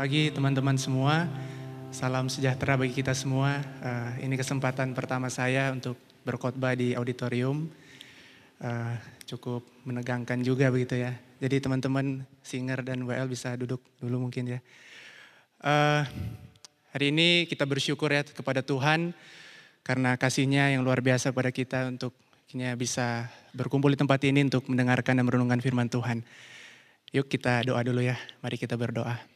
pagi teman-teman semua. Salam sejahtera bagi kita semua. Uh, ini kesempatan pertama saya untuk berkhotbah di auditorium. Uh, cukup menegangkan juga begitu ya. Jadi teman-teman Singer dan WL bisa duduk dulu mungkin ya. Uh, hari ini kita bersyukur ya kepada Tuhan karena kasihnya yang luar biasa pada kita untuk bisa berkumpul di tempat ini untuk mendengarkan dan merenungkan firman Tuhan. Yuk kita doa dulu ya, mari kita berdoa.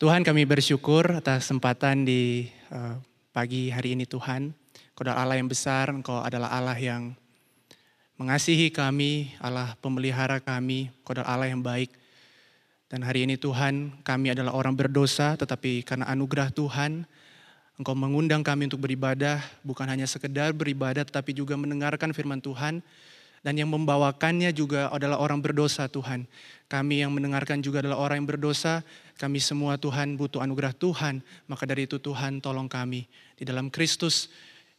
Tuhan kami bersyukur atas kesempatan di uh, pagi hari ini Tuhan. Kau adalah Allah yang besar, Engkau adalah Allah yang mengasihi kami, Allah pemelihara kami, Kau adalah Allah yang baik. Dan hari ini Tuhan kami adalah orang berdosa tetapi karena anugerah Tuhan Engkau mengundang kami untuk beribadah, bukan hanya sekedar beribadah tetapi juga mendengarkan firman Tuhan dan yang membawakannya juga adalah orang berdosa Tuhan. Kami yang mendengarkan juga adalah orang yang berdosa. Kami semua Tuhan butuh anugerah Tuhan. Maka dari itu Tuhan tolong kami. Di dalam Kristus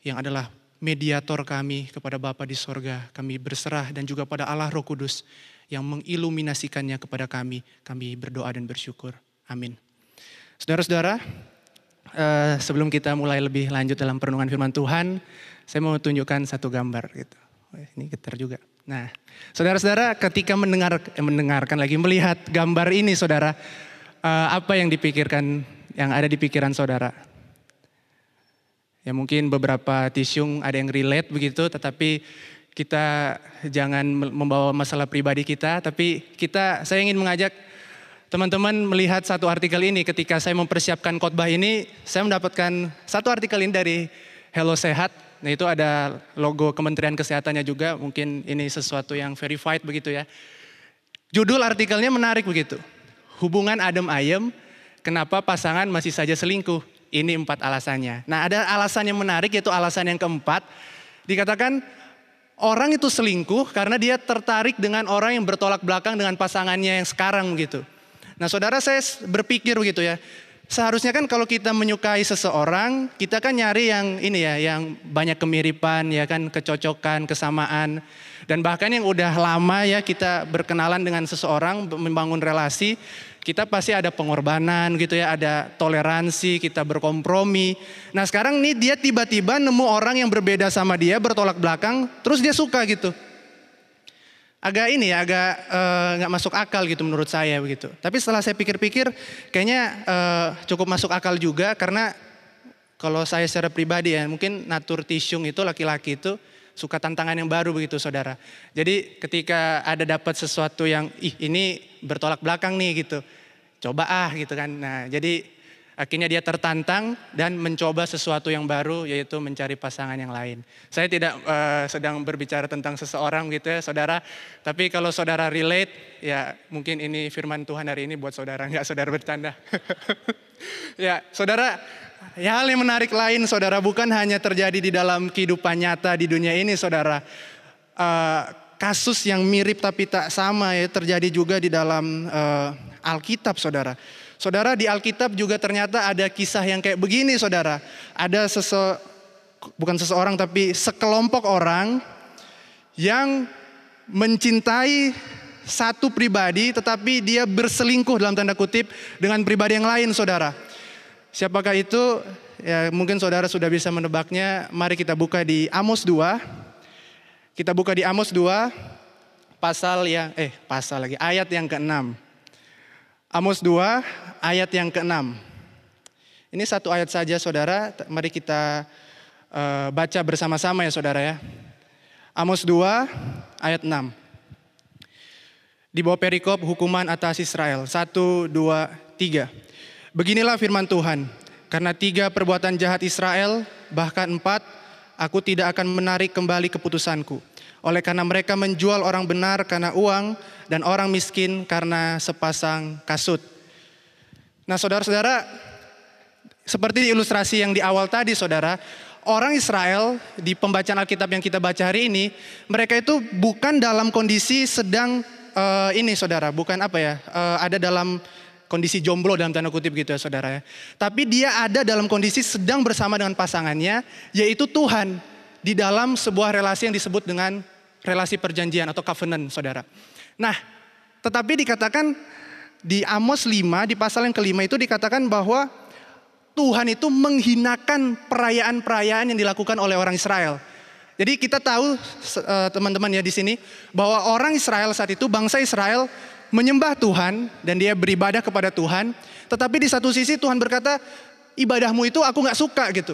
yang adalah mediator kami kepada Bapa di sorga. Kami berserah dan juga pada Allah Roh Kudus yang mengiluminasikannya kepada kami. Kami berdoa dan bersyukur. Amin. Saudara-saudara, eh, sebelum kita mulai lebih lanjut dalam perenungan firman Tuhan, saya mau tunjukkan satu gambar gitu. Ini getar juga. Nah, saudara-saudara ketika mendengar, eh, mendengarkan lagi melihat gambar ini saudara, uh, apa yang dipikirkan, yang ada di pikiran saudara? Ya mungkin beberapa tisyung ada yang relate begitu, tetapi kita jangan membawa masalah pribadi kita, tapi kita, saya ingin mengajak teman-teman melihat satu artikel ini ketika saya mempersiapkan khotbah ini, saya mendapatkan satu artikel ini dari Hello Sehat Nah itu ada logo Kementerian Kesehatannya juga, mungkin ini sesuatu yang verified begitu ya. Judul artikelnya menarik begitu. Hubungan adem ayem, kenapa pasangan masih saja selingkuh? Ini empat alasannya. Nah ada alasan yang menarik yaitu alasan yang keempat. Dikatakan orang itu selingkuh karena dia tertarik dengan orang yang bertolak belakang dengan pasangannya yang sekarang begitu. Nah saudara saya berpikir begitu ya, Seharusnya kan kalau kita menyukai seseorang, kita kan nyari yang ini ya, yang banyak kemiripan, ya kan, kecocokan, kesamaan. Dan bahkan yang udah lama ya kita berkenalan dengan seseorang, membangun relasi, kita pasti ada pengorbanan gitu ya, ada toleransi, kita berkompromi. Nah sekarang nih dia tiba-tiba nemu orang yang berbeda sama dia, bertolak belakang, terus dia suka gitu agak ini ya, agak eh, nggak uh, masuk akal gitu menurut saya begitu. Tapi setelah saya pikir-pikir, kayaknya uh, cukup masuk akal juga karena kalau saya secara pribadi ya, mungkin natur tisyung itu laki-laki itu suka tantangan yang baru begitu saudara. Jadi ketika ada dapat sesuatu yang, ih ini bertolak belakang nih gitu, coba ah gitu kan. Nah jadi Akhirnya dia tertantang dan mencoba sesuatu yang baru yaitu mencari pasangan yang lain. Saya tidak uh, sedang berbicara tentang seseorang gitu ya saudara. Tapi kalau saudara relate ya mungkin ini firman Tuhan hari ini buat saudara nggak saudara bercanda. ya saudara ya hal yang menarik lain saudara bukan hanya terjadi di dalam kehidupan nyata di dunia ini saudara. Uh, kasus yang mirip tapi tak sama ya terjadi juga di dalam uh, Alkitab saudara. Saudara di Alkitab juga ternyata ada kisah yang kayak begini saudara. Ada sese, bukan seseorang tapi sekelompok orang yang mencintai satu pribadi tetapi dia berselingkuh dalam tanda kutip dengan pribadi yang lain saudara. Siapakah itu? Ya mungkin saudara sudah bisa menebaknya. Mari kita buka di Amos 2. Kita buka di Amos 2 pasal yang eh pasal lagi ayat yang ke-6. Amos 2 ayat yang ke-6. Ini satu ayat saja saudara, mari kita uh, baca bersama-sama ya saudara ya. Amos 2 ayat 6. Di bawah perikop hukuman atas Israel. Satu, dua, tiga. Beginilah firman Tuhan. Karena tiga perbuatan jahat Israel, bahkan empat, aku tidak akan menarik kembali keputusanku. Oleh karena mereka menjual orang benar karena uang, dan orang miskin karena sepasang kasut. Nah saudara-saudara, seperti di ilustrasi yang di awal tadi saudara, orang Israel di pembacaan Alkitab yang kita baca hari ini, mereka itu bukan dalam kondisi sedang uh, ini saudara, bukan apa ya, uh, ada dalam kondisi jomblo dalam tanda kutip gitu ya saudara ya. Tapi dia ada dalam kondisi sedang bersama dengan pasangannya, yaitu Tuhan di dalam sebuah relasi yang disebut dengan relasi perjanjian atau covenant saudara. Nah, tetapi dikatakan di Amos 5 di pasal yang kelima itu dikatakan bahwa Tuhan itu menghinakan perayaan-perayaan yang dilakukan oleh orang Israel. Jadi kita tahu eh, teman-teman ya di sini bahwa orang Israel saat itu bangsa Israel menyembah Tuhan dan dia beribadah kepada Tuhan. Tetapi di satu sisi Tuhan berkata ibadahmu itu aku nggak suka gitu.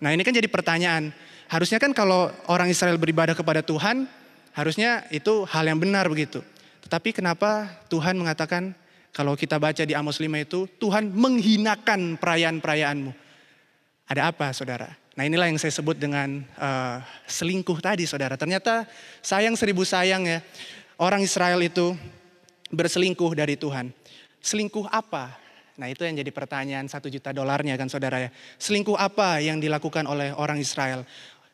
Nah ini kan jadi pertanyaan. Harusnya kan kalau orang Israel beribadah kepada Tuhan harusnya itu hal yang benar begitu. Tetapi kenapa Tuhan mengatakan kalau kita baca di Amos 5 itu Tuhan menghinakan perayaan-perayaanmu. Ada apa saudara? Nah inilah yang saya sebut dengan uh, selingkuh tadi saudara. Ternyata sayang seribu sayang ya. Orang Israel itu berselingkuh dari Tuhan. Selingkuh apa? Nah itu yang jadi pertanyaan satu juta dolarnya kan saudara ya. Selingkuh apa yang dilakukan oleh orang Israel?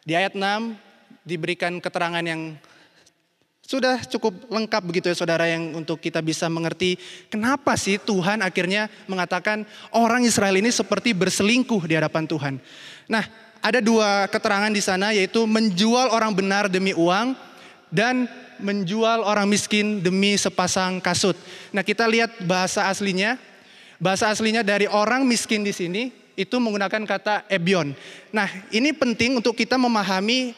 Di ayat 6 diberikan keterangan yang sudah cukup lengkap begitu ya saudara yang untuk kita bisa mengerti kenapa sih Tuhan akhirnya mengatakan orang Israel ini seperti berselingkuh di hadapan Tuhan. Nah, ada dua keterangan di sana yaitu menjual orang benar demi uang dan menjual orang miskin demi sepasang kasut. Nah, kita lihat bahasa aslinya. Bahasa aslinya dari orang miskin di sini itu menggunakan kata ebion. Nah, ini penting untuk kita memahami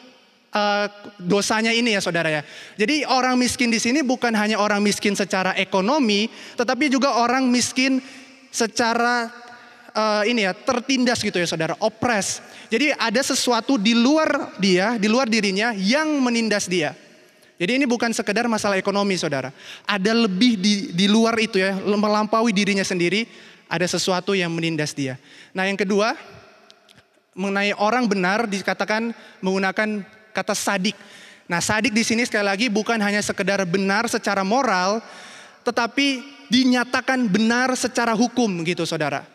uh, dosanya ini ya saudara ya. Jadi orang miskin di sini bukan hanya orang miskin secara ekonomi, tetapi juga orang miskin secara uh, ini ya tertindas gitu ya saudara, opres. Jadi ada sesuatu di luar dia, di luar dirinya yang menindas dia. Jadi ini bukan sekedar masalah ekonomi saudara. Ada lebih di, di luar itu ya, melampaui dirinya sendiri. Ada sesuatu yang menindas dia. Nah yang kedua, mengenai orang benar dikatakan menggunakan kata sadik. Nah sadik di sini sekali lagi bukan hanya sekedar benar secara moral, tetapi dinyatakan benar secara hukum gitu saudara.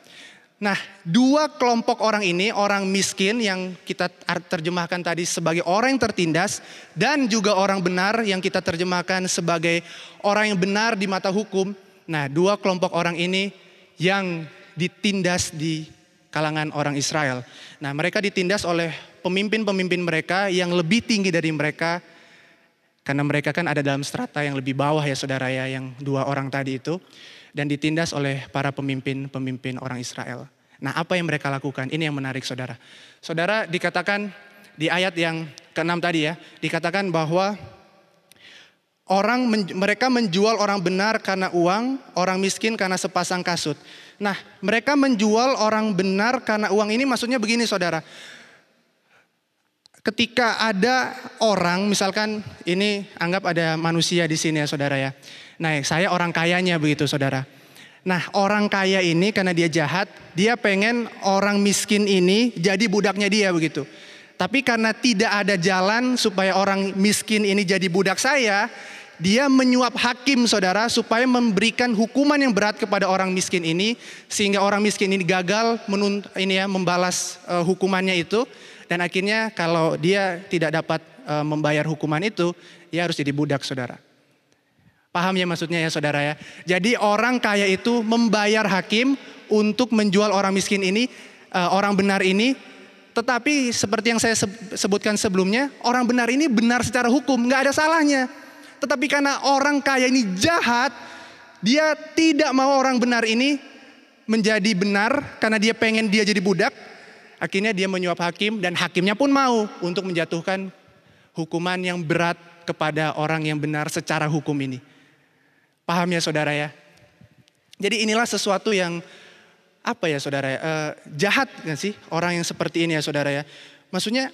Nah, dua kelompok orang ini, orang miskin yang kita terjemahkan tadi sebagai orang yang tertindas dan juga orang benar yang kita terjemahkan sebagai orang yang benar di mata hukum. Nah, dua kelompok orang ini yang ditindas di kalangan orang Israel. Nah, mereka ditindas oleh pemimpin-pemimpin mereka yang lebih tinggi dari mereka karena mereka kan ada dalam strata yang lebih bawah ya saudara ya yang dua orang tadi itu dan ditindas oleh para pemimpin-pemimpin orang Israel. Nah, apa yang mereka lakukan? Ini yang menarik Saudara. Saudara dikatakan di ayat yang ke-6 tadi ya, dikatakan bahwa orang mereka menjual orang benar karena uang, orang miskin karena sepasang kasut. Nah, mereka menjual orang benar karena uang ini maksudnya begini Saudara. Ketika ada orang, misalkan ini anggap ada manusia di sini ya saudara ya. Nah saya orang kayanya begitu saudara. Nah orang kaya ini karena dia jahat, dia pengen orang miskin ini jadi budaknya dia begitu. Tapi karena tidak ada jalan supaya orang miskin ini jadi budak saya, dia menyuap hakim saudara supaya memberikan hukuman yang berat kepada orang miskin ini sehingga orang miskin ini gagal menunt ini ya membalas uh, hukumannya itu dan akhirnya kalau dia tidak dapat uh, membayar hukuman itu, dia harus jadi budak saudara. Paham ya maksudnya ya saudara ya. Jadi orang kaya itu membayar hakim untuk menjual orang miskin ini, uh, orang benar ini. Tetapi seperti yang saya sebutkan sebelumnya, orang benar ini benar secara hukum, nggak ada salahnya. Tetapi karena orang kaya ini jahat, dia tidak mau orang benar ini menjadi benar karena dia pengen dia jadi budak. Akhirnya dia menyuap hakim dan hakimnya pun mau untuk menjatuhkan hukuman yang berat kepada orang yang benar secara hukum ini. Paham ya saudara ya? Jadi inilah sesuatu yang apa ya saudara ya? Uh, jahat kan sih orang yang seperti ini ya saudara ya? Maksudnya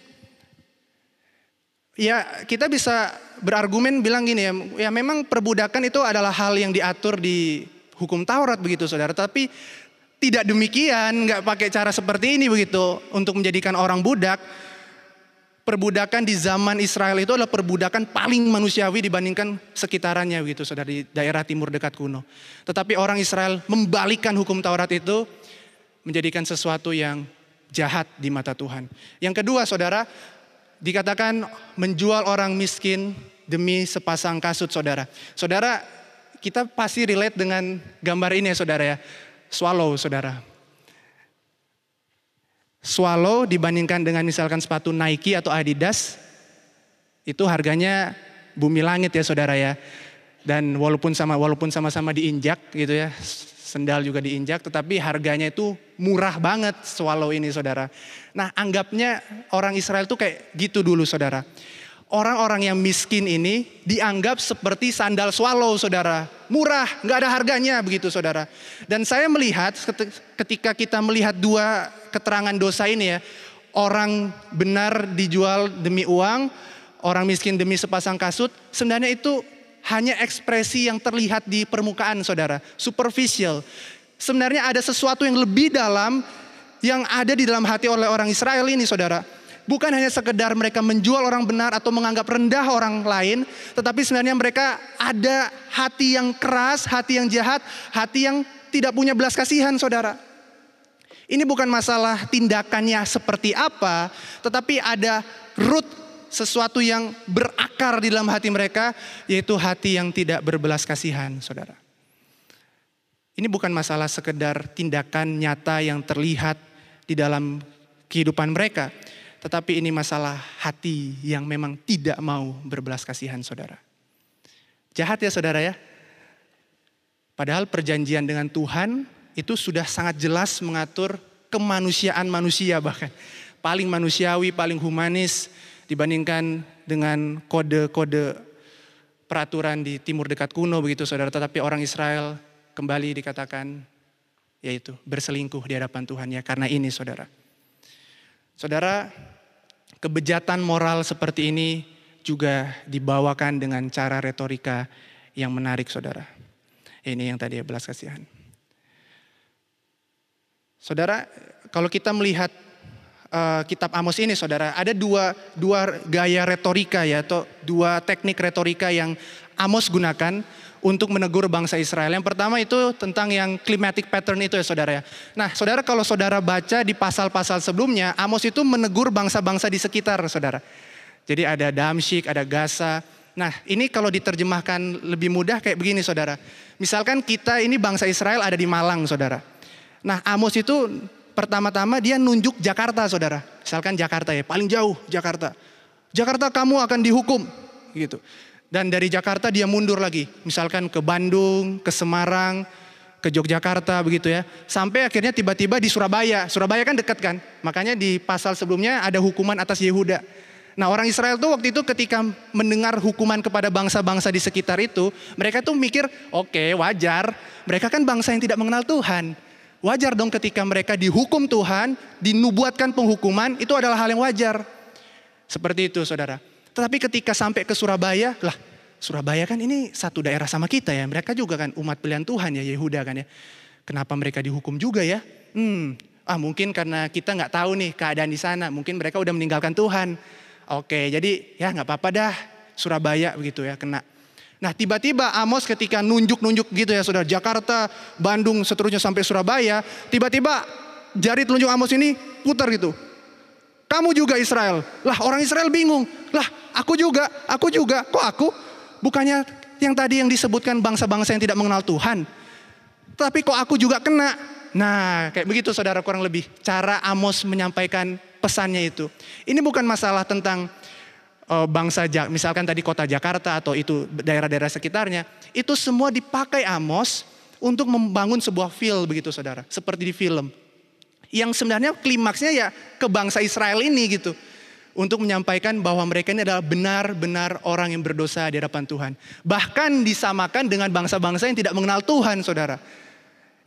ya kita bisa berargumen bilang gini ya, ya memang perbudakan itu adalah hal yang diatur di hukum Taurat begitu saudara. Tapi tidak demikian, nggak pakai cara seperti ini begitu untuk menjadikan orang budak perbudakan di zaman Israel itu adalah perbudakan paling manusiawi dibandingkan sekitarannya begitu saudara di daerah timur dekat kuno. Tetapi orang Israel membalikan hukum Taurat itu menjadikan sesuatu yang jahat di mata Tuhan. Yang kedua saudara, dikatakan menjual orang miskin demi sepasang kasut saudara. Saudara, kita pasti relate dengan gambar ini ya saudara ya. Swallow saudara. Swallow dibandingkan dengan misalkan sepatu Nike atau Adidas, itu harganya bumi langit ya saudara ya. Dan walaupun sama walaupun sama-sama diinjak gitu ya, sendal juga diinjak, tetapi harganya itu murah banget swallow ini saudara. Nah anggapnya orang Israel tuh kayak gitu dulu saudara. Orang-orang yang miskin ini dianggap seperti sandal swallow saudara. Murah, nggak ada harganya begitu saudara. Dan saya melihat ketika kita melihat dua keterangan dosa ini ya. Orang benar dijual demi uang, orang miskin demi sepasang kasut. Sebenarnya itu hanya ekspresi yang terlihat di permukaan saudara, superficial. Sebenarnya ada sesuatu yang lebih dalam yang ada di dalam hati oleh orang Israel ini saudara. Bukan hanya sekedar mereka menjual orang benar atau menganggap rendah orang lain, tetapi sebenarnya mereka ada hati yang keras, hati yang jahat, hati yang tidak punya belas kasihan saudara. Ini bukan masalah tindakannya seperti apa, tetapi ada root sesuatu yang berakar di dalam hati mereka, yaitu hati yang tidak berbelas kasihan, saudara. Ini bukan masalah sekedar tindakan nyata yang terlihat di dalam kehidupan mereka, tetapi ini masalah hati yang memang tidak mau berbelas kasihan, saudara. Jahat ya, saudara ya. Padahal perjanjian dengan Tuhan itu sudah sangat jelas mengatur kemanusiaan manusia bahkan. Paling manusiawi, paling humanis, dibandingkan dengan kode-kode peraturan di timur dekat kuno begitu saudara. Tetapi orang Israel kembali dikatakan yaitu berselingkuh di hadapan Tuhan ya karena ini saudara. Saudara, kebejatan moral seperti ini juga dibawakan dengan cara retorika yang menarik saudara. Ini yang tadi belas kasihan. Saudara, kalau kita melihat uh, kitab Amos ini saudara, ada dua, dua gaya retorika ya, atau dua teknik retorika yang Amos gunakan untuk menegur bangsa Israel. Yang pertama itu tentang yang climatic pattern itu ya saudara ya. Nah saudara kalau saudara baca di pasal-pasal sebelumnya, Amos itu menegur bangsa-bangsa di sekitar saudara. Jadi ada Damsyik, ada Gaza. Nah ini kalau diterjemahkan lebih mudah kayak begini saudara. Misalkan kita ini bangsa Israel ada di Malang saudara. Nah Amos itu pertama-tama dia nunjuk Jakarta saudara. Misalkan Jakarta ya, paling jauh Jakarta. Jakarta kamu akan dihukum gitu. Dan dari Jakarta dia mundur lagi. Misalkan ke Bandung, ke Semarang, ke Yogyakarta begitu ya. Sampai akhirnya tiba-tiba di Surabaya. Surabaya kan dekat kan. Makanya di pasal sebelumnya ada hukuman atas Yehuda. Nah orang Israel tuh waktu itu ketika mendengar hukuman kepada bangsa-bangsa di sekitar itu. Mereka tuh mikir oke okay, wajar. Mereka kan bangsa yang tidak mengenal Tuhan. Wajar dong ketika mereka dihukum Tuhan, dinubuatkan penghukuman, itu adalah hal yang wajar. Seperti itu saudara. Tetapi ketika sampai ke Surabaya, lah Surabaya kan ini satu daerah sama kita ya. Mereka juga kan umat pilihan Tuhan ya, Yehuda kan ya. Kenapa mereka dihukum juga ya? Hmm, ah mungkin karena kita nggak tahu nih keadaan di sana. Mungkin mereka udah meninggalkan Tuhan. Oke, jadi ya nggak apa-apa dah Surabaya begitu ya kena. Nah tiba-tiba Amos ketika nunjuk-nunjuk gitu ya saudara, Jakarta, Bandung, seterusnya sampai Surabaya, tiba-tiba jari telunjuk Amos ini putar gitu. Kamu juga Israel. Lah orang Israel bingung. Lah aku juga, aku juga. Kok aku? Bukannya yang tadi yang disebutkan bangsa-bangsa yang tidak mengenal Tuhan. Tapi kok aku juga kena. Nah kayak begitu saudara kurang lebih. Cara Amos menyampaikan pesannya itu. Ini bukan masalah tentang Eh, bangsa misalkan tadi kota Jakarta atau itu daerah-daerah sekitarnya, itu semua dipakai Amos untuk membangun sebuah feel begitu saudara, seperti di film. Yang sebenarnya klimaksnya ya ke bangsa Israel ini gitu. Untuk menyampaikan bahwa mereka ini adalah benar-benar orang yang berdosa di hadapan Tuhan. Bahkan disamakan dengan bangsa-bangsa yang tidak mengenal Tuhan saudara.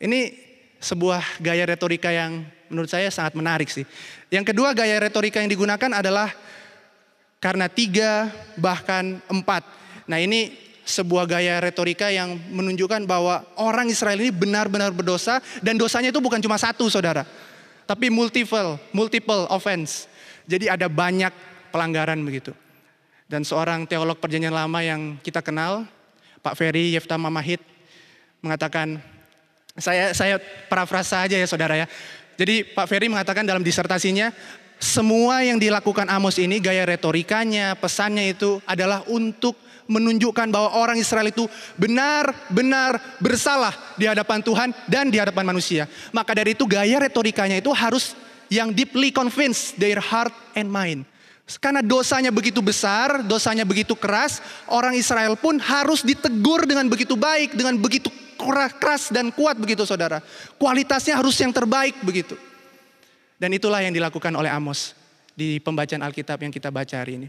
Ini sebuah gaya retorika yang menurut saya sangat menarik sih. Yang kedua gaya retorika yang digunakan adalah karena tiga bahkan empat. Nah ini sebuah gaya retorika yang menunjukkan bahwa orang Israel ini benar-benar berdosa dan dosanya itu bukan cuma satu saudara. Tapi multiple, multiple offense. Jadi ada banyak pelanggaran begitu. Dan seorang teolog perjanjian lama yang kita kenal, Pak Ferry Yefta Mamahit, mengatakan, saya saya parafrasa aja ya saudara ya. Jadi Pak Ferry mengatakan dalam disertasinya, semua yang dilakukan Amos ini gaya retorikanya, pesannya itu adalah untuk menunjukkan bahwa orang Israel itu benar-benar bersalah di hadapan Tuhan dan di hadapan manusia. Maka dari itu gaya retorikanya itu harus yang deeply convinced their heart and mind. Karena dosanya begitu besar, dosanya begitu keras, orang Israel pun harus ditegur dengan begitu baik, dengan begitu keras dan kuat begitu saudara. Kualitasnya harus yang terbaik begitu. Dan itulah yang dilakukan oleh Amos di pembacaan Alkitab yang kita baca hari ini.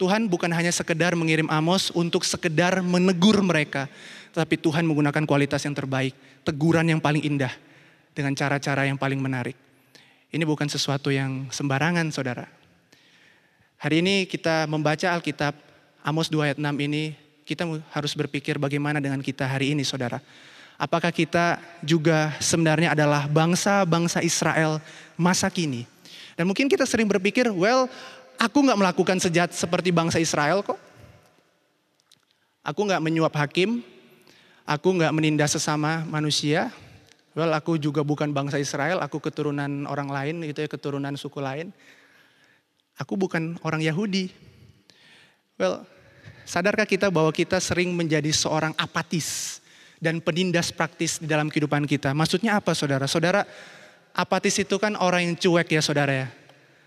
Tuhan bukan hanya sekedar mengirim Amos untuk sekedar menegur mereka, tetapi Tuhan menggunakan kualitas yang terbaik, teguran yang paling indah dengan cara-cara yang paling menarik. Ini bukan sesuatu yang sembarangan, saudara. Hari ini kita membaca Alkitab, Amos 2 ayat 6 ini, kita harus berpikir bagaimana dengan kita hari ini saudara. Apakah kita juga sebenarnya adalah bangsa-bangsa Israel masa kini? Dan mungkin kita sering berpikir, well aku nggak melakukan sejat seperti bangsa Israel kok. Aku nggak menyuap hakim, aku nggak menindas sesama manusia. Well aku juga bukan bangsa Israel, aku keturunan orang lain gitu ya, keturunan suku lain. Aku bukan orang Yahudi. Well, sadarkah kita bahwa kita sering menjadi seorang apatis dan penindas praktis di dalam kehidupan kita? Maksudnya apa saudara? Saudara, apatis itu kan orang yang cuek ya saudara ya.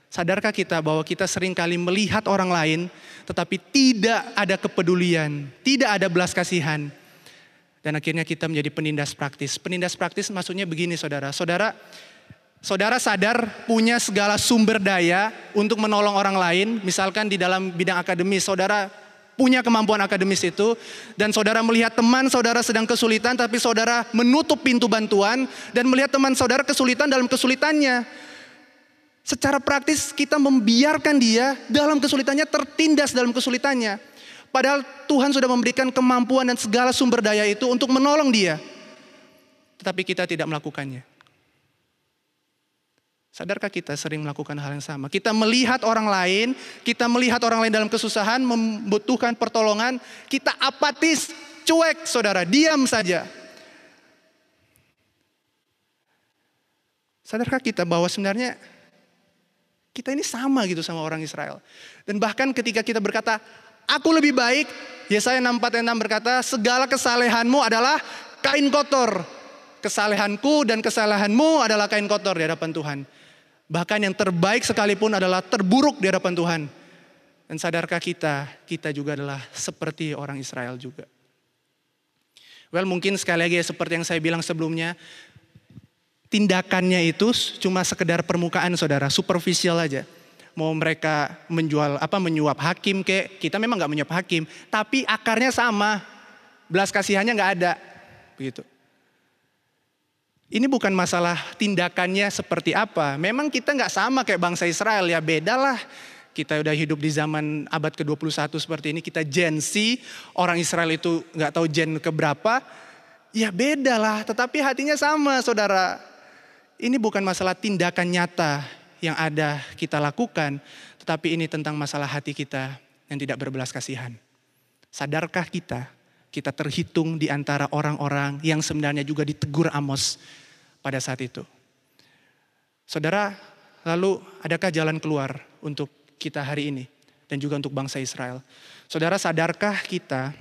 Sadarkah kita bahwa kita sering kali melihat orang lain tetapi tidak ada kepedulian, tidak ada belas kasihan. Dan akhirnya kita menjadi penindas praktis. Penindas praktis maksudnya begini saudara. Saudara Saudara sadar punya segala sumber daya untuk menolong orang lain, misalkan di dalam bidang akademis, saudara punya kemampuan akademis itu, dan saudara melihat teman saudara sedang kesulitan, tapi saudara menutup pintu bantuan dan melihat teman saudara kesulitan dalam kesulitannya. Secara praktis kita membiarkan dia dalam kesulitannya tertindas dalam kesulitannya. Padahal Tuhan sudah memberikan kemampuan dan segala sumber daya itu untuk menolong dia. Tetapi kita tidak melakukannya. Sadarkah kita sering melakukan hal yang sama? Kita melihat orang lain, kita melihat orang lain dalam kesusahan, membutuhkan pertolongan, kita apatis, cuek saudara, diam saja. Sadarkah kita bahwa sebenarnya kita ini sama gitu sama orang Israel. Dan bahkan ketika kita berkata, aku lebih baik, Yesaya 64 6 berkata, segala kesalehanmu adalah kain kotor. Kesalehanku dan kesalahanmu adalah kain kotor di hadapan Tuhan. Bahkan yang terbaik sekalipun adalah terburuk di hadapan Tuhan. Dan sadarkah kita, kita juga adalah seperti orang Israel juga. Well mungkin sekali lagi seperti yang saya bilang sebelumnya, tindakannya itu cuma sekedar permukaan saudara, superficial aja. Mau mereka menjual apa menyuap hakim ke, kita memang nggak menyuap hakim, tapi akarnya sama, belas kasihannya nggak ada, begitu. Ini bukan masalah tindakannya seperti apa. Memang kita nggak sama kayak bangsa Israel ya, bedalah. Kita udah hidup di zaman abad ke-21 seperti ini, kita Gen Z, orang Israel itu nggak tahu gen keberapa, ya beda lah. Tetapi hatinya sama saudara. Ini bukan masalah tindakan nyata yang ada kita lakukan, tetapi ini tentang masalah hati kita yang tidak berbelas kasihan. Sadarkah kita kita terhitung di antara orang-orang yang sebenarnya juga ditegur Amos pada saat itu. Saudara, lalu adakah jalan keluar untuk kita hari ini dan juga untuk bangsa Israel? Saudara, sadarkah kita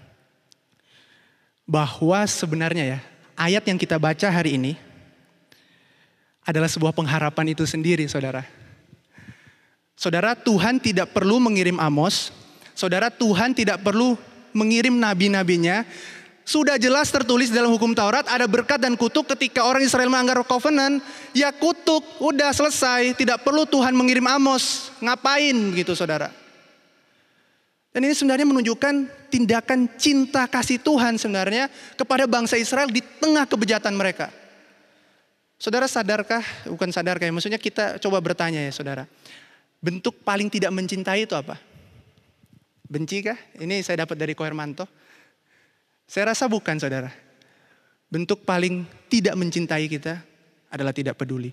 bahwa sebenarnya ya, ayat yang kita baca hari ini adalah sebuah pengharapan itu sendiri, Saudara. Saudara, Tuhan tidak perlu mengirim Amos. Saudara, Tuhan tidak perlu mengirim nabi-nabinya, sudah jelas tertulis dalam hukum Taurat ada berkat dan kutuk ketika orang Israel melanggar covenant, ya kutuk, udah selesai, tidak perlu Tuhan mengirim Amos. Ngapain gitu Saudara? Dan ini sebenarnya menunjukkan tindakan cinta kasih Tuhan sebenarnya kepada bangsa Israel di tengah kebejatan mereka. Saudara sadarkah, bukan sadarkah ya, maksudnya kita coba bertanya ya saudara. Bentuk paling tidak mencintai itu apa? Benci kah? Ini saya dapat dari Kohermanto. Saya rasa bukan saudara. Bentuk paling tidak mencintai kita adalah tidak peduli.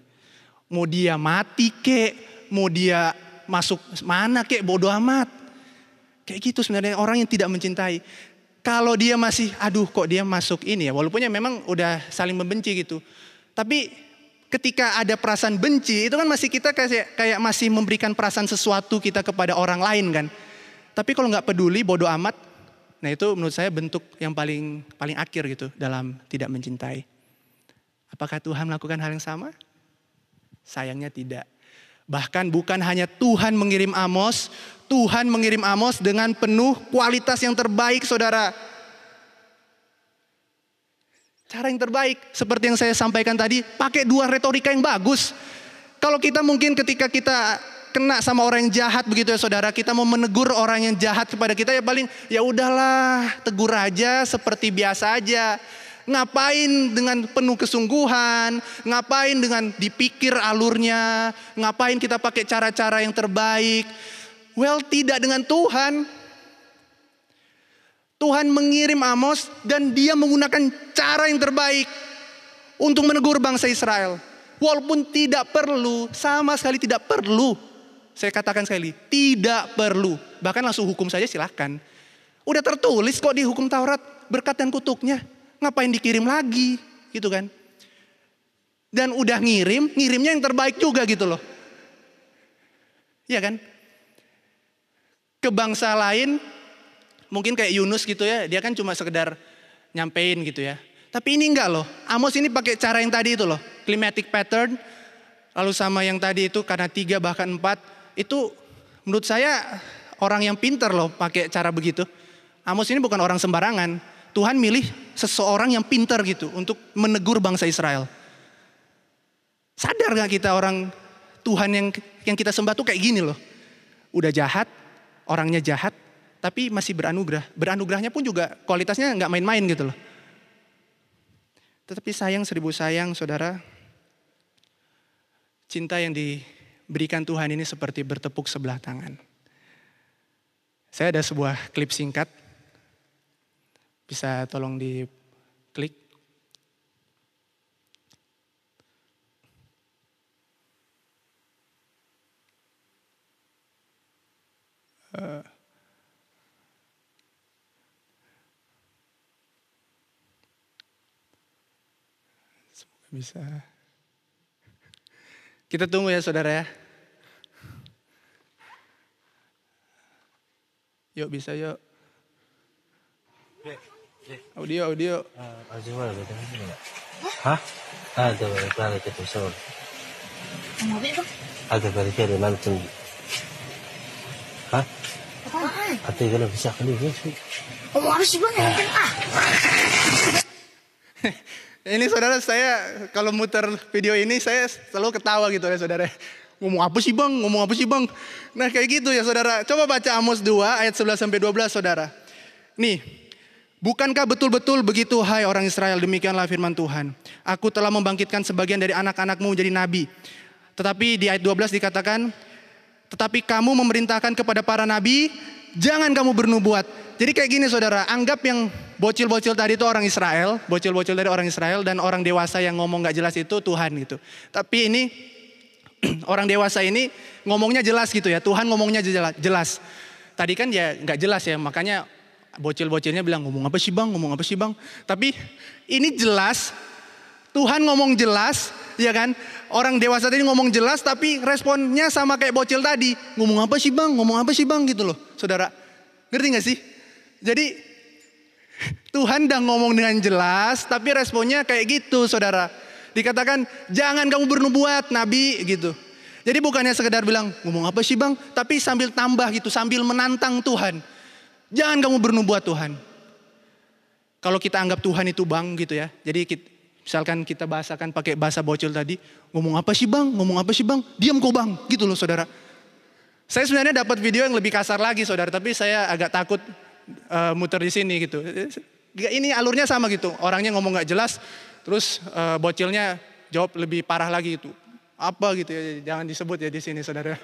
Mau dia mati kek, mau dia masuk mana kek, bodoh amat. Kayak gitu sebenarnya orang yang tidak mencintai. Kalau dia masih, aduh kok dia masuk ini ya, walaupun ya memang udah saling membenci gitu. Tapi ketika ada perasaan benci, itu kan masih kita kayak, kayak masih memberikan perasaan sesuatu kita kepada orang lain kan. Tapi kalau nggak peduli, bodoh amat, nah itu menurut saya bentuk yang paling paling akhir gitu dalam tidak mencintai. Apakah Tuhan melakukan hal yang sama? Sayangnya tidak. Bahkan bukan hanya Tuhan mengirim Amos, Tuhan mengirim Amos dengan penuh kualitas yang terbaik saudara. Cara yang terbaik, seperti yang saya sampaikan tadi, pakai dua retorika yang bagus. Kalau kita mungkin ketika kita kena sama orang yang jahat begitu ya saudara, kita mau menegur orang yang jahat kepada kita ya paling ya udahlah, tegur aja seperti biasa aja. Ngapain dengan penuh kesungguhan, ngapain dengan dipikir alurnya, ngapain kita pakai cara-cara yang terbaik. Well, tidak dengan Tuhan. Tuhan mengirim Amos dan dia menggunakan cara yang terbaik untuk menegur bangsa Israel. Walaupun tidak perlu, sama sekali tidak perlu. Saya katakan sekali, tidak perlu. Bahkan langsung hukum saja silahkan. Udah tertulis kok di hukum Taurat, berkat dan kutuknya. Ngapain dikirim lagi, gitu kan. Dan udah ngirim, ngirimnya yang terbaik juga gitu loh. Iya kan? Ke bangsa lain mungkin kayak Yunus gitu ya, dia kan cuma sekedar nyampein gitu ya. Tapi ini enggak loh. Amos ini pakai cara yang tadi itu loh, climatic pattern. Lalu sama yang tadi itu karena tiga bahkan empat itu menurut saya orang yang pinter loh pakai cara begitu. Amos ini bukan orang sembarangan. Tuhan milih seseorang yang pinter gitu untuk menegur bangsa Israel. Sadar gak kita orang Tuhan yang yang kita sembah tuh kayak gini loh. Udah jahat, orangnya jahat, tapi masih beranugerah. Beranugerahnya pun juga kualitasnya nggak main-main gitu loh. Tetapi sayang seribu sayang saudara, cinta yang diberikan Tuhan ini seperti bertepuk sebelah tangan. Saya ada sebuah klip singkat, bisa tolong diklik. Uh, Bisa. Kita tunggu ya saudara ya. Yuk bisa yuk. Audio audio. Hah? Ada berapa kita sol? Ada berapa ada langsung. Hah? Ate kalau bisa kali sih. Oh, harus bang ah. Ini saudara saya kalau muter video ini saya selalu ketawa gitu ya saudara. Ngomong apa sih bang? Ngomong apa sih bang? Nah kayak gitu ya saudara. Coba baca Amos 2 ayat 11 sampai 12 saudara. Nih, bukankah betul-betul begitu hai orang Israel demikianlah firman Tuhan. Aku telah membangkitkan sebagian dari anak-anakmu menjadi nabi. Tetapi di ayat 12 dikatakan, tetapi kamu memerintahkan kepada para nabi, jangan kamu bernubuat. Jadi kayak gini saudara, anggap yang bocil-bocil tadi itu orang Israel, bocil-bocil dari orang Israel dan orang dewasa yang ngomong gak jelas itu Tuhan gitu. Tapi ini orang dewasa ini ngomongnya jelas gitu ya, Tuhan ngomongnya jelas. Tadi kan ya gak jelas ya, makanya bocil-bocilnya bilang ngomong apa sih bang, ngomong apa sih bang. Tapi ini jelas, Tuhan ngomong jelas, ya kan? Orang dewasa tadi ngomong jelas tapi responnya sama kayak bocil tadi. Ngomong apa sih bang, ngomong apa sih bang gitu loh saudara. Ngerti gak sih? Jadi Tuhan udah ngomong dengan jelas, tapi responnya kayak gitu saudara. Dikatakan jangan kamu bernubuat nabi gitu. Jadi bukannya sekedar bilang ngomong apa sih bang, tapi sambil tambah gitu, sambil menantang Tuhan. Jangan kamu bernubuat Tuhan. Kalau kita anggap Tuhan itu bang gitu ya, jadi kita, misalkan kita bahasakan pakai bahasa bocil tadi, ngomong apa sih bang, ngomong apa sih bang, diam kok bang, gitu loh saudara. Saya sebenarnya dapat video yang lebih kasar lagi saudara, tapi saya agak takut uh, muter di sini gitu. Ini alurnya sama gitu. Orangnya ngomong nggak jelas, terus uh, bocilnya jawab lebih parah lagi itu. Apa gitu ya, jangan disebut ya di sini saudara.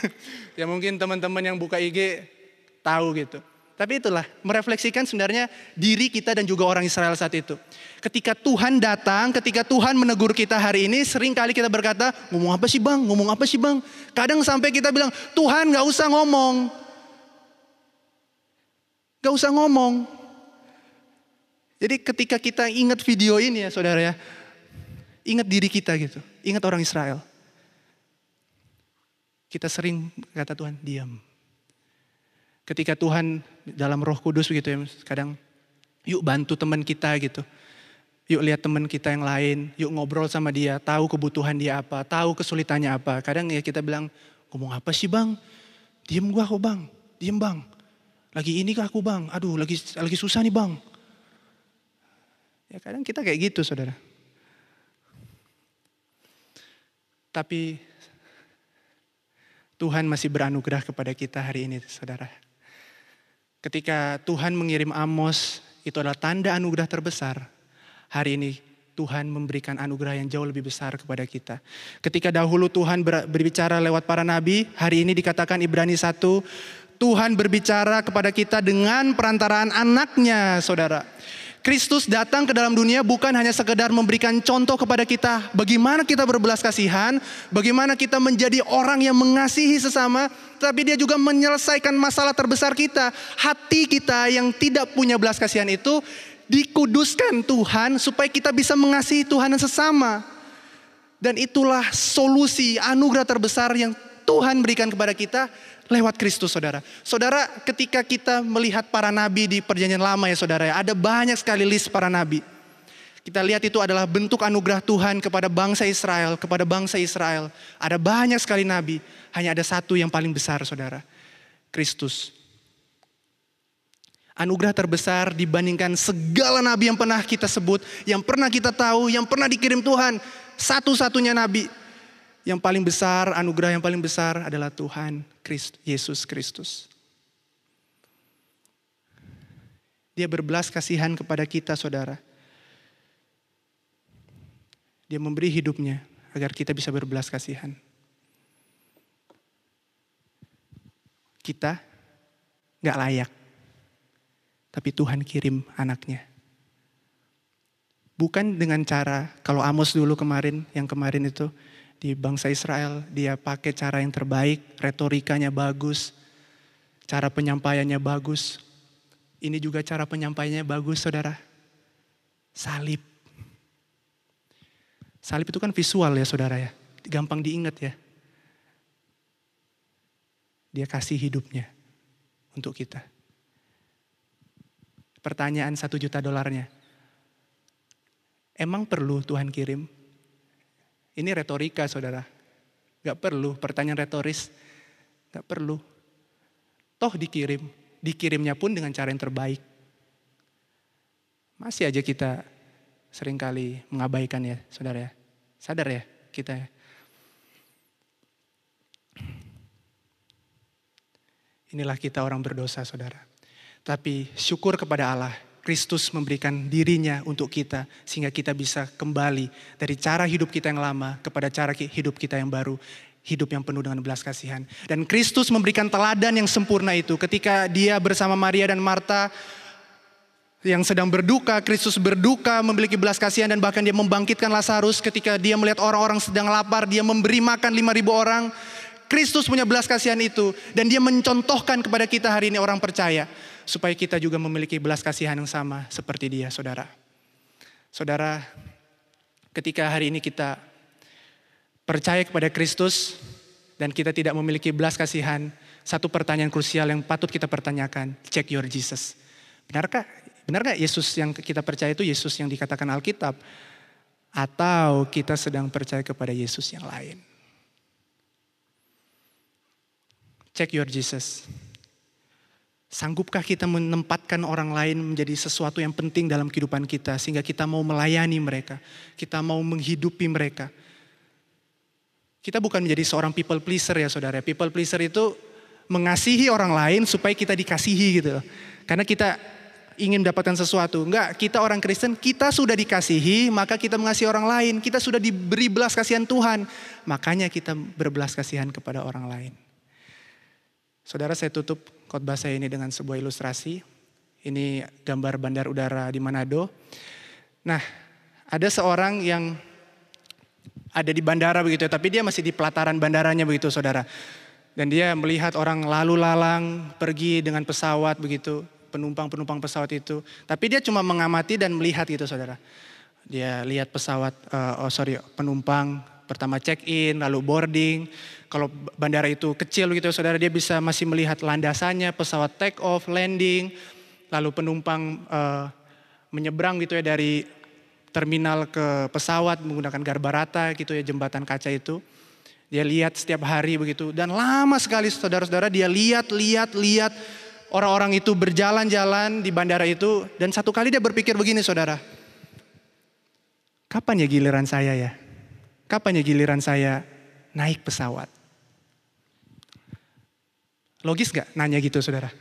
ya mungkin teman-teman yang buka IG tahu gitu. Tapi itulah merefleksikan sebenarnya diri kita dan juga orang Israel saat itu. Ketika Tuhan datang, ketika Tuhan menegur kita hari ini, sering kali kita berkata, ngomong apa sih bang, ngomong apa sih bang. Kadang sampai kita bilang, Tuhan gak usah ngomong, Gak usah ngomong. Jadi ketika kita ingat video ini ya saudara ya. Ingat diri kita gitu. Ingat orang Israel. Kita sering kata Tuhan, diam. Ketika Tuhan dalam roh kudus begitu ya, kadang yuk bantu teman kita gitu. Yuk lihat teman kita yang lain, yuk ngobrol sama dia, tahu kebutuhan dia apa, tahu kesulitannya apa. Kadang ya kita bilang, ngomong apa sih bang? Diem gua kok bang, diem bang. Lagi ini kah aku bang? Aduh lagi lagi susah nih bang. Ya kadang kita kayak gitu saudara. Tapi Tuhan masih beranugerah kepada kita hari ini saudara. Ketika Tuhan mengirim Amos, itu adalah tanda anugerah terbesar. Hari ini Tuhan memberikan anugerah yang jauh lebih besar kepada kita. Ketika dahulu Tuhan berbicara lewat para nabi, hari ini dikatakan Ibrani 1, Tuhan berbicara kepada kita dengan perantaraan anaknya saudara. Kristus datang ke dalam dunia bukan hanya sekedar memberikan contoh kepada kita bagaimana kita berbelas kasihan, bagaimana kita menjadi orang yang mengasihi sesama, tapi dia juga menyelesaikan masalah terbesar kita. Hati kita yang tidak punya belas kasihan itu dikuduskan Tuhan supaya kita bisa mengasihi Tuhan dan sesama. Dan itulah solusi anugerah terbesar yang Tuhan berikan kepada kita lewat Kristus saudara. Saudara ketika kita melihat para nabi di perjanjian lama ya saudara ya. Ada banyak sekali list para nabi. Kita lihat itu adalah bentuk anugerah Tuhan kepada bangsa Israel, kepada bangsa Israel. Ada banyak sekali nabi, hanya ada satu yang paling besar saudara. Kristus. Anugerah terbesar dibandingkan segala nabi yang pernah kita sebut, yang pernah kita tahu, yang pernah dikirim Tuhan. Satu-satunya nabi yang paling besar, anugerah yang paling besar adalah Tuhan Christ, Yesus Kristus. Dia berbelas kasihan kepada kita saudara. Dia memberi hidupnya agar kita bisa berbelas kasihan. Kita gak layak. Tapi Tuhan kirim anaknya. Bukan dengan cara, kalau Amos dulu kemarin, yang kemarin itu, di bangsa Israel, dia pakai cara yang terbaik, retorikanya bagus, cara penyampaiannya bagus. Ini juga cara penyampaiannya bagus, saudara. Salib. Salib itu kan visual ya, saudara ya. Gampang diingat ya. Dia kasih hidupnya untuk kita. Pertanyaan satu juta dolarnya. Emang perlu Tuhan kirim? Ini retorika saudara. Gak perlu pertanyaan retoris. Gak perlu. Toh dikirim. Dikirimnya pun dengan cara yang terbaik. Masih aja kita sering kali mengabaikan ya saudara ya. Sadar ya kita ya. Inilah kita orang berdosa saudara. Tapi syukur kepada Allah Kristus memberikan dirinya untuk kita sehingga kita bisa kembali dari cara hidup kita yang lama kepada cara hidup kita yang baru, hidup yang penuh dengan belas kasihan. Dan Kristus memberikan teladan yang sempurna itu ketika dia bersama Maria dan Marta yang sedang berduka, Kristus berduka, memiliki belas kasihan dan bahkan dia membangkitkan Lazarus ketika dia melihat orang-orang sedang lapar, dia memberi makan 5000 orang. Kristus punya belas kasihan itu dan dia mencontohkan kepada kita hari ini orang percaya supaya kita juga memiliki belas kasihan yang sama seperti dia, saudara. Saudara, ketika hari ini kita percaya kepada Kristus dan kita tidak memiliki belas kasihan, satu pertanyaan krusial yang patut kita pertanyakan, check your Jesus. Benarkah benarkah Yesus yang kita percaya itu Yesus yang dikatakan Alkitab atau kita sedang percaya kepada Yesus yang lain? Check your Jesus. Sanggupkah kita menempatkan orang lain menjadi sesuatu yang penting dalam kehidupan kita sehingga kita mau melayani mereka, kita mau menghidupi mereka. Kita bukan menjadi seorang people pleaser ya saudara. People pleaser itu mengasihi orang lain supaya kita dikasihi gitu. Karena kita ingin mendapatkan sesuatu. Enggak, kita orang Kristen, kita sudah dikasihi, maka kita mengasihi orang lain. Kita sudah diberi belas kasihan Tuhan, makanya kita berbelas kasihan kepada orang lain. Saudara saya tutup khotbah saya ini dengan sebuah ilustrasi. Ini gambar bandar udara di Manado. Nah, ada seorang yang ada di bandara begitu, tapi dia masih di pelataran bandaranya begitu, saudara. Dan dia melihat orang lalu lalang pergi dengan pesawat begitu, penumpang-penumpang pesawat itu. Tapi dia cuma mengamati dan melihat gitu, saudara. Dia lihat pesawat, uh, oh sorry, penumpang pertama check in, lalu boarding, kalau bandara itu kecil gitu saudara dia bisa masih melihat landasannya, pesawat take off, landing, lalu penumpang uh, menyeberang gitu ya dari terminal ke pesawat menggunakan garbarata gitu ya jembatan kaca itu. Dia lihat setiap hari begitu dan lama sekali saudara-saudara dia lihat lihat lihat orang-orang itu berjalan-jalan di bandara itu dan satu kali dia berpikir begini saudara. Kapan ya giliran saya ya? Kapan ya giliran saya naik pesawat? Logis gak nanya gitu saudara?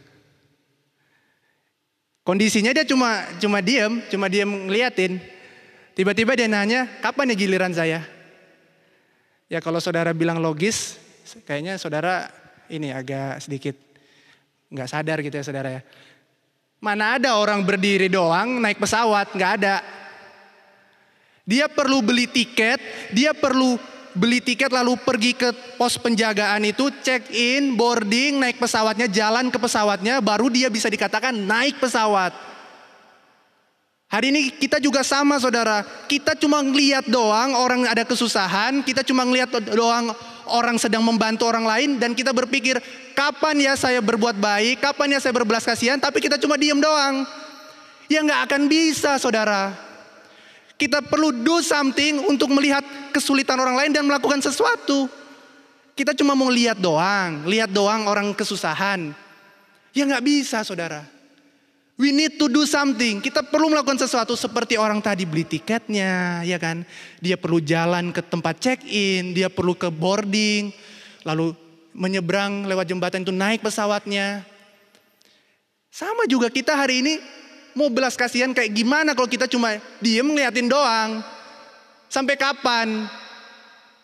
Kondisinya dia cuma cuma diem, cuma diem ngeliatin. Tiba-tiba dia nanya, kapan ya giliran saya? Ya kalau saudara bilang logis, kayaknya saudara ini agak sedikit nggak sadar gitu ya saudara ya. Mana ada orang berdiri doang naik pesawat, nggak ada. Dia perlu beli tiket, dia perlu beli tiket lalu pergi ke pos penjagaan itu, check in, boarding, naik pesawatnya, jalan ke pesawatnya, baru dia bisa dikatakan naik pesawat. Hari ini kita juga sama saudara, kita cuma ngeliat doang orang ada kesusahan, kita cuma ngeliat doang orang sedang membantu orang lain dan kita berpikir kapan ya saya berbuat baik, kapan ya saya berbelas kasihan, tapi kita cuma diem doang. Ya nggak akan bisa saudara. Kita perlu do something untuk melihat kesulitan orang lain dan melakukan sesuatu. Kita cuma mau lihat doang, lihat doang orang kesusahan. Ya nggak bisa saudara. We need to do something. Kita perlu melakukan sesuatu seperti orang tadi beli tiketnya, ya kan? Dia perlu jalan ke tempat check-in, dia perlu ke boarding, lalu menyeberang lewat jembatan itu naik pesawatnya. Sama juga kita hari ini mau belas kasihan kayak gimana kalau kita cuma diem ngeliatin doang. Sampai kapan?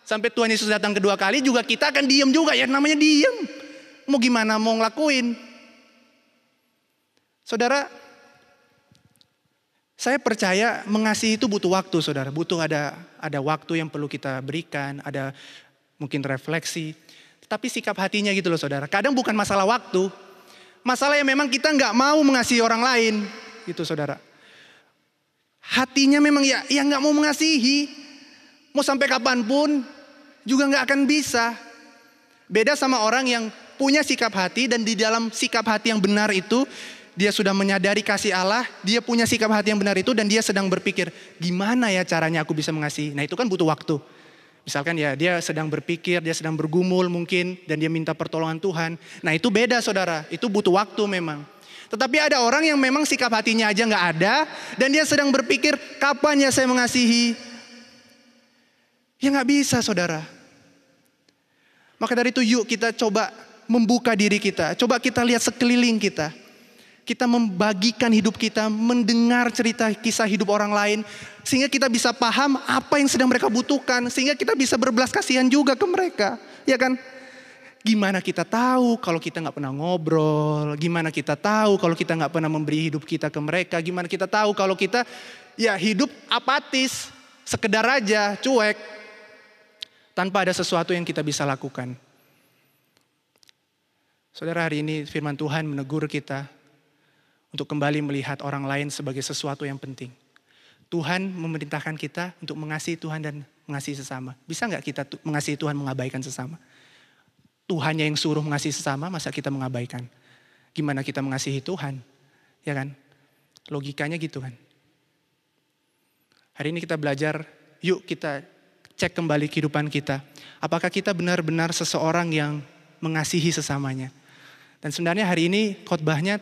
Sampai Tuhan Yesus datang kedua kali juga kita akan diem juga ya namanya diem. Mau gimana mau ngelakuin? Saudara, saya percaya mengasihi itu butuh waktu saudara. Butuh ada ada waktu yang perlu kita berikan, ada mungkin refleksi. Tapi sikap hatinya gitu loh saudara. Kadang bukan masalah waktu. Masalah yang memang kita nggak mau mengasihi orang lain gitu saudara. Hatinya memang ya yang nggak mau mengasihi, mau sampai kapan pun juga nggak akan bisa. Beda sama orang yang punya sikap hati dan di dalam sikap hati yang benar itu dia sudah menyadari kasih Allah, dia punya sikap hati yang benar itu dan dia sedang berpikir gimana ya caranya aku bisa mengasihi. Nah itu kan butuh waktu. Misalkan ya dia sedang berpikir, dia sedang bergumul mungkin dan dia minta pertolongan Tuhan. Nah itu beda saudara, itu butuh waktu memang. Tetapi ada orang yang memang sikap hatinya aja nggak ada dan dia sedang berpikir kapan ya saya mengasihi. Ya nggak bisa saudara. Maka dari itu yuk kita coba membuka diri kita. Coba kita lihat sekeliling kita. Kita membagikan hidup kita, mendengar cerita kisah hidup orang lain. Sehingga kita bisa paham apa yang sedang mereka butuhkan. Sehingga kita bisa berbelas kasihan juga ke mereka. Ya kan? Gimana kita tahu kalau kita nggak pernah ngobrol? Gimana kita tahu kalau kita nggak pernah memberi hidup kita ke mereka? Gimana kita tahu kalau kita ya hidup apatis, sekedar aja, cuek, tanpa ada sesuatu yang kita bisa lakukan. Saudara hari ini firman Tuhan menegur kita untuk kembali melihat orang lain sebagai sesuatu yang penting. Tuhan memerintahkan kita untuk mengasihi Tuhan dan mengasihi sesama. Bisa nggak kita mengasihi Tuhan mengabaikan sesama? Tuhannya yang suruh mengasihi sesama, masa kita mengabaikan? Gimana kita mengasihi Tuhan? Ya kan? Logikanya gitu kan. Hari ini kita belajar, yuk kita cek kembali kehidupan kita. Apakah kita benar-benar seseorang yang mengasihi sesamanya? Dan sebenarnya hari ini khotbahnya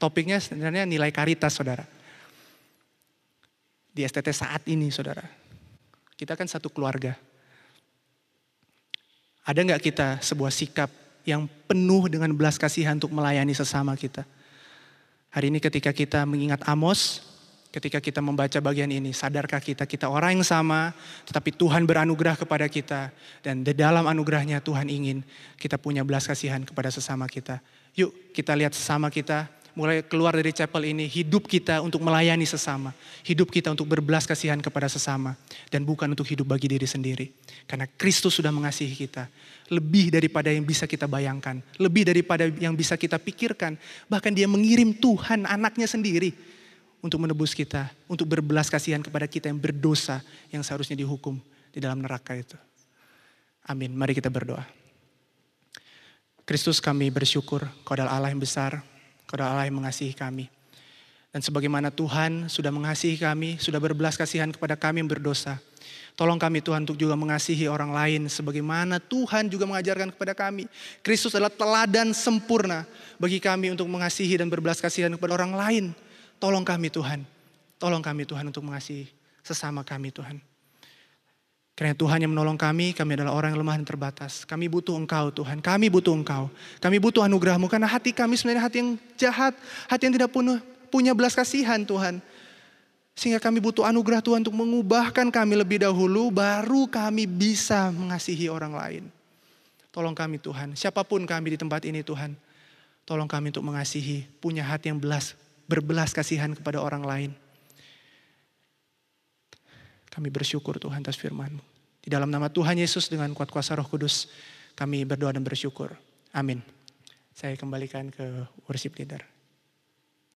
topiknya sebenarnya nilai karitas saudara. Di STT saat ini saudara. Kita kan satu keluarga. Ada nggak kita sebuah sikap yang penuh dengan belas kasihan untuk melayani sesama kita? Hari ini ketika kita mengingat Amos, ketika kita membaca bagian ini, sadarkah kita kita orang yang sama, tetapi Tuhan beranugerah kepada kita dan di dalam anugerahnya Tuhan ingin kita punya belas kasihan kepada sesama kita. Yuk kita lihat sesama kita, mulai keluar dari chapel ini, hidup kita untuk melayani sesama. Hidup kita untuk berbelas kasihan kepada sesama. Dan bukan untuk hidup bagi diri sendiri. Karena Kristus sudah mengasihi kita. Lebih daripada yang bisa kita bayangkan. Lebih daripada yang bisa kita pikirkan. Bahkan dia mengirim Tuhan anaknya sendiri. Untuk menebus kita. Untuk berbelas kasihan kepada kita yang berdosa. Yang seharusnya dihukum di dalam neraka itu. Amin. Mari kita berdoa. Kristus kami bersyukur, kau adalah Allah yang besar, Adalah Allah yang mengasihi kami. Dan sebagaimana Tuhan sudah mengasihi kami, sudah berbelas kasihan kepada kami yang berdosa. Tolong kami Tuhan untuk juga mengasihi orang lain sebagaimana Tuhan juga mengajarkan kepada kami. Kristus adalah teladan sempurna bagi kami untuk mengasihi dan berbelas kasihan kepada orang lain. Tolong kami Tuhan. Tolong kami Tuhan untuk mengasihi sesama kami Tuhan. Karena Tuhan yang menolong kami, kami adalah orang yang lemah dan terbatas. Kami butuh Engkau Tuhan, kami butuh Engkau. Kami butuh anugerahmu karena hati kami sebenarnya hati yang jahat, hati yang tidak punya, punya belas kasihan Tuhan. Sehingga kami butuh anugerah Tuhan untuk mengubahkan kami lebih dahulu, baru kami bisa mengasihi orang lain. Tolong kami Tuhan, siapa pun kami di tempat ini Tuhan. Tolong kami untuk mengasihi, punya hati yang belas, berbelas kasihan kepada orang lain. Kami bersyukur Tuhan atas firman-Mu. Di dalam nama Tuhan Yesus dengan kuat kuasa roh kudus, kami berdoa dan bersyukur. Amin. Saya kembalikan ke worship leader.